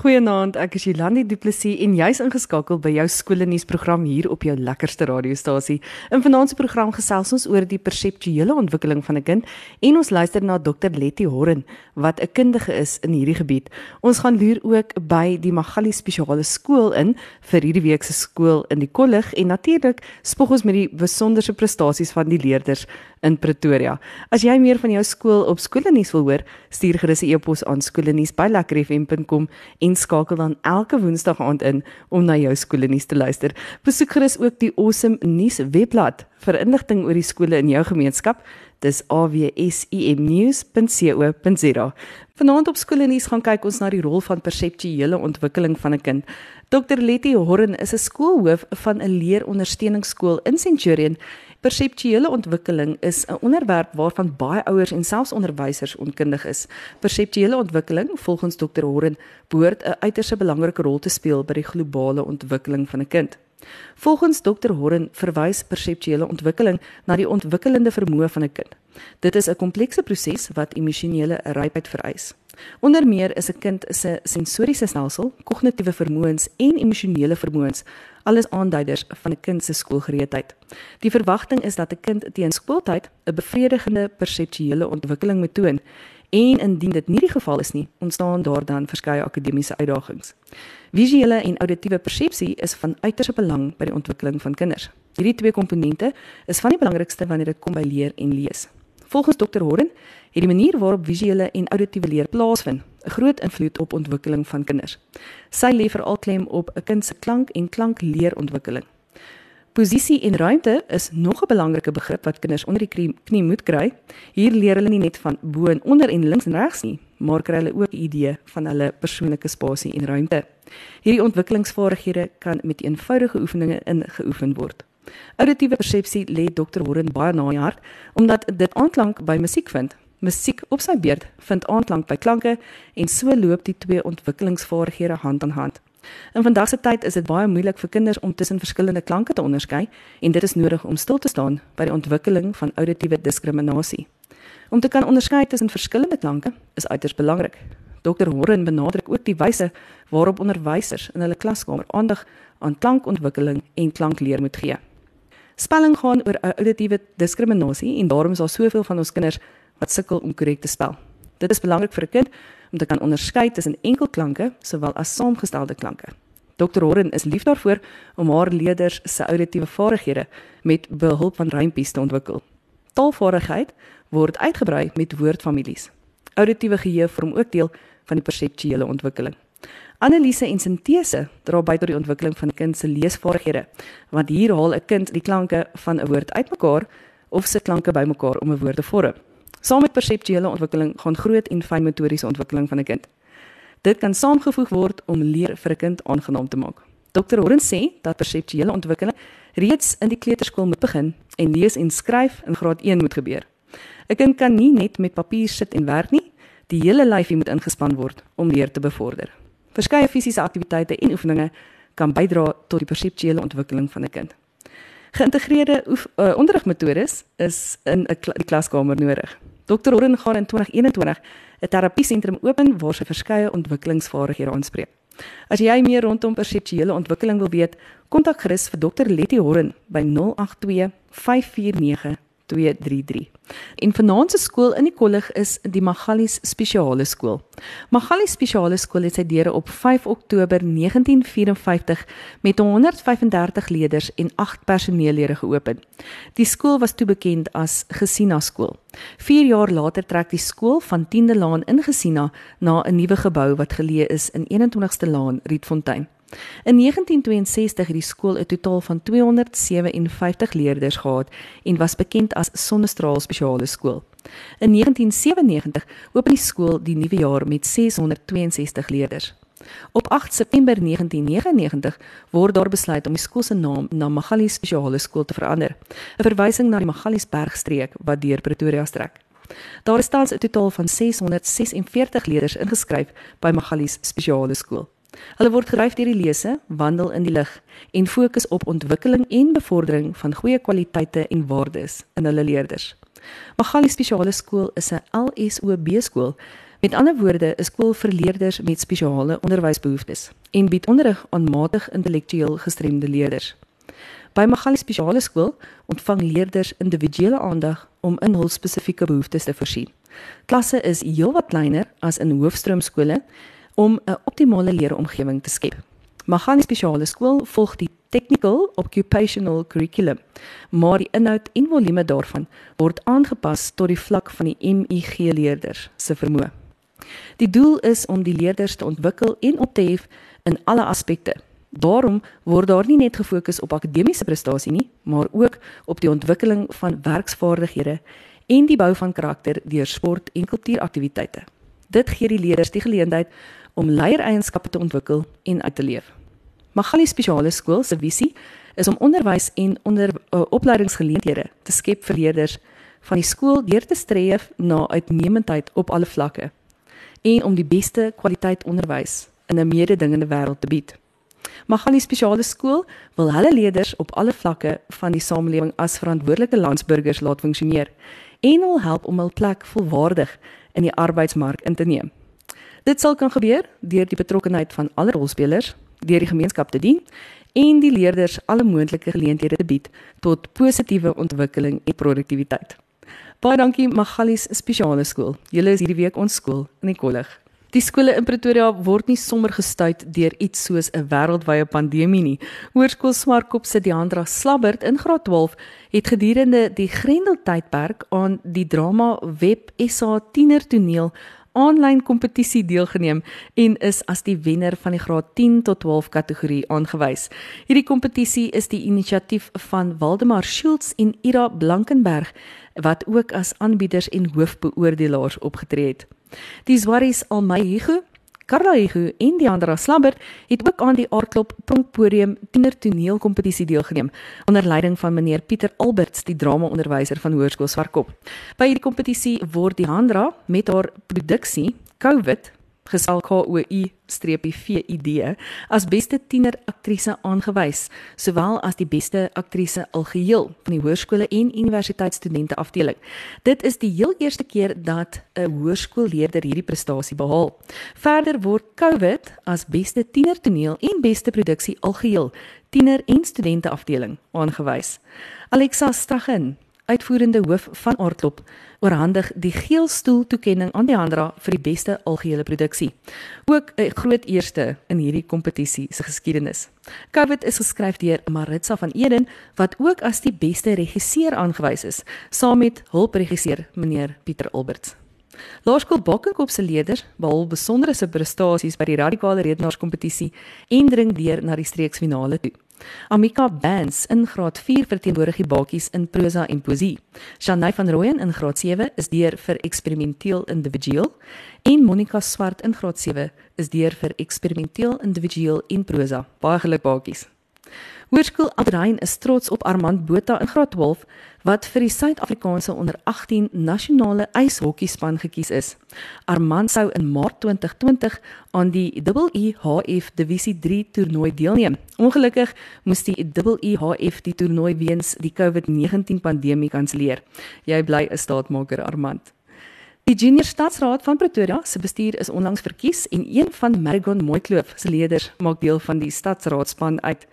Goeienaand, ek is Jolandi Du Plessis en jy's ingeskakel by jou skoolnuusprogram hier op jou lekkerste radiostasie. In vanaand se program gesels ons oor die perseptuele ontwikkeling van 'n kind en ons luister na Dr Letty Horren wat 'n kundige is in hierdie gebied. Ons gaan loer ook by die Magali Spesiale Skool in vir hierdie week se skool in die kollig en natuurlik spog ons met die besonderse prestasies van die leerders in Pretoria. As jy meer van jou skool op skoolnuus wil hoor, stuur gerus 'n e-pos aan skoolnuus@lekkerfm.com en skakel dan elke woensdag aand in om na jou skoolnuus te luister. Besoek gerus ook die Awesome Nuus webblad vir inligting oor die skole in jou gemeenskap. Dis awsimnews.co.za. Vanaand op skoolnuus gaan kyk ons na die rol van perseptuele ontwikkeling van 'n kind. Dr Letty Horren is 'n skoolhoof van 'n leerondersteuningsskool in Centurion Perseptuele ontwikkeling is 'n onderwerp waarvan baie ouers en selfs onderwysers onkundig is. Perseptuele ontwikkeling, volgens Dr. Horren, behoort 'n uiters belangrike rol te speel by die globale ontwikkeling van 'n kind. Volgens Dr. Horren verwys perseptuele ontwikkeling na die ontwikkelende vermoë van 'n kind. Dit is 'n komplekse proses wat emosionele rypheid vereis. Onder meer is 'n kind se sensoriese stelsel, kognitiewe vermoëns en emosionele vermoëns alles aanduiders van 'n kind se skoolgereedheid. Die verwagting is dat 'n kind teen skooltyd 'n bevredigende perseptuele ontwikkeling moet toon en indien dit nie die geval is nie, ontstaan daar dan verskeie akademiese uitdagings. Visuele en auditiewe persepsie is van uiterste belang by die ontwikkeling van kinders. Hierdie twee komponente is van die belangrikste wanneer dit kom by leer en lees. Volgens Dr. Horren het die manier waarop visuele en auditiewe leer plaasvind 'n groot invloed op ontwikkeling van kinders. Sy lê veral klem op 'n kind se klank en klankleerontwikkeling. Posisie en ruimte is nog 'n belangrike begrip wat kinders onder die knie moet kry. Hier leer hulle nie net van bo en onder en links en regs nie, maar kry hulle ook 'n idee van hulle persoonlike spasie en ruimte. Hierdie ontwikkelingsvaardighede kan met eenvoudige oefeninge ingeoefen word. Auditiewe persepsie lê Dr. Horren baie na die hart omdat dit aanklank by musiek vind. Musiek op sy beurt vind aanklank by klanke en so loop die twee ontwikkelingsvaardighede hand aan hand. In vandag se tyd is dit baie moeilik vir kinders om tussen verskillende klanke te onderskei en dit is nodig om stil te staan by die ontwikkeling van auditiewe diskriminasie. Om te kan onderskei tussen verskillende klanke is uiters belangrik. Dr. Horren benadruk ook die wyse waarop onderwysers in hulle klaskamer aandag aan klankontwikkeling en klankleer moet gee. Spelling gaan oor auditiewe diskriminasie en daarom is daar soveel van ons kinders wat sukkel om korrek te spel. Dit is belangrik vir 'n kind om te kan onderskei tussen enkelklanke sowel as saamgestelde klanke. Dr. Horren is lief daarvoor om haar leerders se auditiewe vaardighede met behulp van rympies te ontwikkel. Taalvaardigheid word uitgebrei met woordfamilies. Auditiewe geheue vorm ook deel van die perseptuele ontwikkeling. Analise en sintese dra by tot die ontwikkeling van kind se leesvaardighede, want hier haal 'n kind die klanke van 'n woord uitmekaar of sit klanke bymekaar om 'n woord te vorm. Saam met perseptuele ontwikkeling gaan groot en fyn motoriese ontwikkeling van 'n kind. Dit kan saamgevoeg word om leer vir 'n kind aangenaam te maak. Dr. Horren sê dat perseptuele ontwikkeling reeds in die kleuterskool moet begin en lees en skryf in graad 1 moet gebeur. 'n Kind kan nie net met papier sit en werk nie, die hele lyfie moet ingespan word om leer te bevorder. Verskeie fisiese aktiwiteite en oefeninge kan bydra tot die perseptuele ontwikkeling van 'n kind. Geïntegreerde uh, onderrigmetodes is in 'n kla die klaskamer nodig. Dr. Horren gaan in 2021 'n terapiesentrum open waar sy verskeie ontwikkelingsvaardighede aanspreek. As jy meer rondom perseptuele ontwikkeling wil weet, kontak gerus vir Dr. Letty Horren by 082 549 233. En vanaand se skool in die kollig is die Magalies Spesiale Skool. Magalies Spesiale Skool het sy deure op 5 Oktober 1954 met 135 leerders en 8 personeellede geopen. Die skool was toe bekend as Gesina Skool. 4 jaar later trek die skool van 10de Laan in Gesina na 'n nuwe gebou wat geleë is in 21ste Laan, Rietfontein. In 1962 het die skool 'n totaal van 257 leerders gehad en was bekend as Sonnestraal Spesiale Skool. In 1997 open die skool die nuwe jaar met 662 leerders. Op 8 September 1999 word daar besluit om die skool se naam na Magali Spesiale Skool te verander, 'n verwysing na die Magaliesbergstreek wat deur Pretoria strek. Daar is tans 'n totaal van 646 leerders ingeskryf by Magalies Spesiale Skool. Hulle word gedryf deur die lese, wandel in die lig en fokus op ontwikkeling en bevordering van goeie kwaliteite en waardes in hulle leerders. Magali Spesiale Skool is 'n LSOB skool Met ander woorde, 'n skool vir leerders met spesiale onderwysbehoeftes en bied onderrig aan matig intellektueel gestremde leerders. By Magali Spesiale Skool ontvang leerders individuele aandag om in hul spesifieke behoeftes te voorsien. Klasse is heelwat kleiner as in hoofstroomskole om 'n optimale leeromgewing te skep. Magali Spesiale Skool volg die Technical Occupational Curriculum, maar die inhoud en volume daarvan word aangepas tot die vlak van die MIG leerders se vermoë. Die doel is om die leerders te ontwikkel en op te hef in alle aspekte. Daarom word daar nie net gefokus op akademiese prestasie nie, maar ook op die ontwikkeling van werksvaardighede en die bou van karakter deur sport en kultuuraktiwiteite. Dit gee die leerders die geleentheid om leiereienskappe te ontwikkel en uit te leef. Magali Spesiale Skool se visie is om onderwys en onder uh, opleidingsgeleenthede te skep vir leerders van die skool deur te streef na uitnemendheid op alle vlakke en om die beste kwaliteit onderwys in 'n mededingende wêreld te bied. Magali Spesiale Skool wil hulle leerders op alle vlakke van die samelewing as verantwoordelike landsburgers laat funksioneer en wil help om hul plek volwaardig in die arbeidsmark in te neem. Dit sal kan gebeur deur die betrokkeheid van alle rolspelers, deur die gemeenskap te dien en die leerders alle moontlike geleenthede te bied tot positiewe ontwikkeling en produktiwiteit. Baie dankie Magalies Spesiale Skool. Julle is hierdie week ons skool in die kollig. Die skole in Pretoria word nie sommer gestuit deur iets soos 'n wêreldwye pandemie nie. Hoërskool Smartkop se Diandra Slabbert in graad 12 het gedurende die Grendeltydperk aan die drama Web SA Tienertoneel aanlyn kompetisie deelgeneem en is as die wenner van die graad 10 tot 12 kategorie aangewys. Hierdie kompetisie is die inisiatief van Waldemar Schultz en Ira Blankenberg wat ook as aanbieders en hoofbeoordelaars opgetree het. Die Swaries Almayhigu, Karla Higu en die ander Slabbert het ook aan die Aardklop Pronkpodium Tiener Toneelkompetisie deelgeneem onder leiding van meneer Pieter Alberts, die dramaonderwyser van Hoërskool Swartkop. By hierdie kompetisie word die Handra met haar produksie COVID gesal KOI-VID as beste tiener-aktrise aangewys, sowel as die beste aktrise algeheel van die hoërskole en universiteitsstudente afdeling. Dit is die heel eerste keer dat 'n hoërskoolleerder hierdie prestasie behaal. Verder word COVID as beste tienertoneel en beste produksie algeheel tiener- en studente afdeling aangewys. Alexa Stragin uitvoerende hoof van Aardklop oorhandig die geel stoel toekenning aan die Handra vir die beste algehele produksie. Ook 'n groot eerste in hierdie kompetisie se geskiedenis. COVID is geskryf deur Maritza van Eden wat ook as die beste regisseur aangewys is, saam met hulpregisseur meneer Pieter Alberts. Laerskool Bakkenkop se leerders behaal besondere prestasies by die radikale redenaarskompetisie en dring deur na die streeksfinale toe. Amika Bands in graad 4 verteenwoordig die bakies in prosa en poesie. Shanay van Rooyen in graad 7 is deur vir eksperimenteel individueel en Monica Swart in graad 7 is deur vir eksperimenteel individueel en prosa. Baie geluk bakies. Hoërskool Adrein is trots op Armand Botha in graad 12 wat vir die Suid-Afrikaanse onder 18 nasionale ijshokkiespan gekies is. Armand sou in Maart 2020 aan die IIHF Divisie 3 toernooi deelneem. Ongelukkig moes die IIHF die toernooi weens die COVID-19 pandemie kanselleer. Jy bly 'n staatmaker Armand. Die Junior Stadsraad van Pretoria se bestuur is onlangs verkies en een van Marigon Mooikloof se leerders maak deel van die stadsraadspan uit.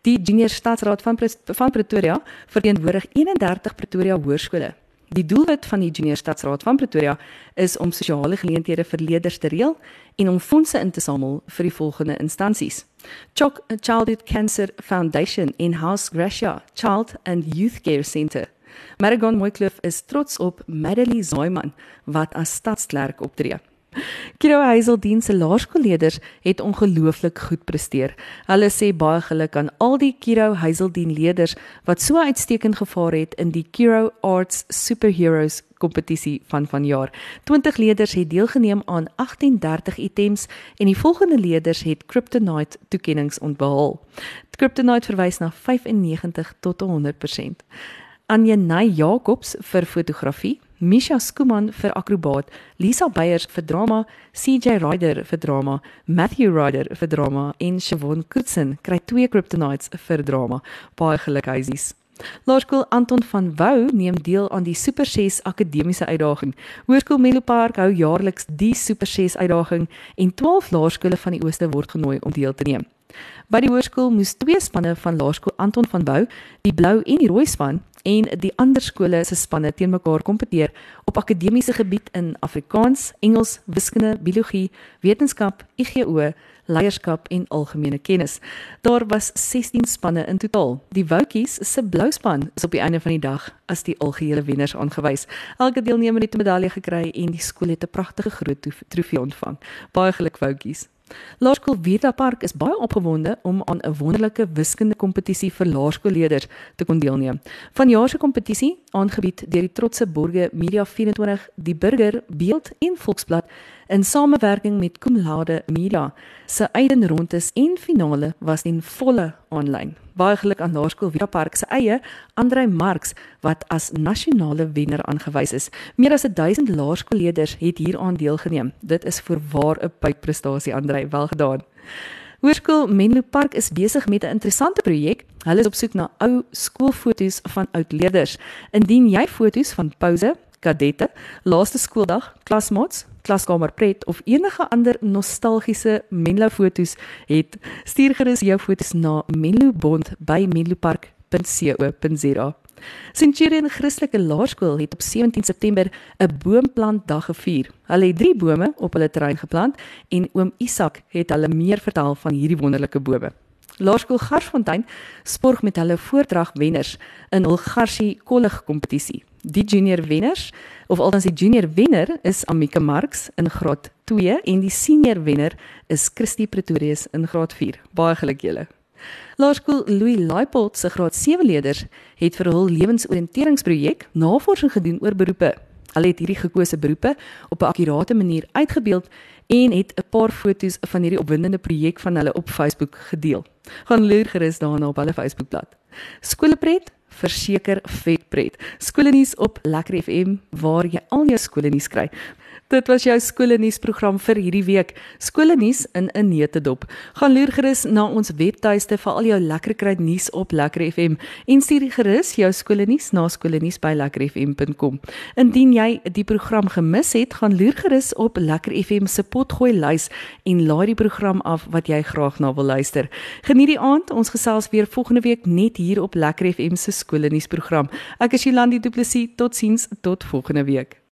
Die Junior Stadsraad van van Pretoria verteenwoordig 31 Pretoria hoërskole. Die doelwit van die Junior Stadsraad van Pretoria is om sosiale geleenthede vir leerders te reël en om fondse in te samel vir die volgende instansies: Chok Childhood Cancer Foundation in House Gracia Child and Youth Care Centre Marigon Mooikloof is trots op Madeline Zaiman wat as stadsklerk optree. Kiro Hazeldien se laerskoolleerders het ongelooflik goed presteer. Hulle sê baie geluk aan al die Kiro Hazeldien leerders wat so uitstekend gevaar het in die Kiro Arts Superheroes kompetisie van vanjaar. 20 leerders het deelgeneem aan 38 items en die volgende leerders het Kryptonite toekenninge ontbehaal. Kryptonite verwys na 95 tot 100%. Anjenay Jacobs vir fotografie, Misha Skuman vir akrobaat, Lisa Beyers vir drama, CJ Ryder vir drama, Matthew Ryder vir drama en Siobhan Kutsen kry twee kryptonites vir drama. Baie geluk huisies. Laerskool Anton van Wouw neem deel aan die Super 6 akademiese uitdaging. Hoërskool Melo Park hou jaarliks die Super 6 uitdaging en 12 laerskole van die Ooste word genooi om deel te neem. By die hoërskool moes twee spanne van Laerskool Anton van Wouw, die blou en die rooi span en die ander skole se spanne teen mekaar kompeteer op akademiese gebied in Afrikaans, Engels, wiskunde, biologie, wetenskap, IGO, leierskap en algemene kennis. Daar was 16 spanne in totaal. Die Woutjies se blou span is op die einde van die dag as die algehele wenners aangewys. Elke deelnemer het 'n medalje gekry en die skool het 'n pragtige groot trofee ontvang. Baie geluk Woutjies. Laerskool Vierda Park is baie opgewonde om aan 'n wonderlike wiskunde kompetisie vir laerskoolleerders te kon deelneem. Vanjaar se kompetisie, aangebied deur die Trotse Borge Media 24, die Burger, Beeld en Volksblad in samewerking met Cum Laude Media, se eindrondes en finale was in volle aanlyn baie geluk aan Laerskool Via Park se eie Andrei Marx wat as nasionale wenner aangewys is. Meer as 1000 laerskoolleerders het hieraan deelgeneem. Dit is voorwaar 'n buikprestasie Andrei, wel gedaan. Hoërskool Menlo Park is besig met 'n interessante projek. Hulle is op soek na ou skoolfoto's van oud leerders. Indien jy foto's van pouse, kadette, laaste skooldag, klasmaats, klaskamer pret of enige ander nostalgiese Menlo fotos het, stuur gerus jou fotos na menlobond@menlopark.co.za. Centurion Christelike Laerskool het op 17 September 'n boomplantdag gevier. Hulle het 3 bome op hulle terrein geplant en oom Isak het hulle meer vertel van hierdie wonderlike bome. Laerskool Garsfontein sporg met hulle voordrag wenners in hul Garsie kollig kompetisie. Die junior wenners of althans die junior wenner is Amika Marx in graad 2 en die senior wenner is Christie Pretorius in graad 4. Baie geluk julle. Laerskool Louis Laipold se graad 7 leerders het vir hul lewensoriënteringsprojek navorsing gedoen oor beroepe. Hulle het hierdie gekose beroepe op 'n akkurate manier uitgebeeld en het 'n paar foto's van hierdie opwindende projek van hulle op Facebook gedeel. Gaan loer gerus daarna op hulle Facebookblad. Skolepret verseker vetpret. Skoolnuus op Lekker FM waar jy al jou skoolnuus kry. Dit was jou skoolnuus program vir hierdie week. Skoolnuus in 'n neutedop. Gaan loer gerus na ons webtuiste vir al jou lekker kry nuus op Lekker FM en stuur gerus jou skoolnuus na skoolnuus@lekkerfm.com. Indien jy die program gemis het, gaan loer gerus op Lekker FM se potgooi lys en laai die program af wat jy graag na wil luister. Geniet die aand. Ons gesels weer volgende week net hier op Lekker FM se skoolnuus program. Ek is Jolandi Du Plessis. Totsiens tot volgende week.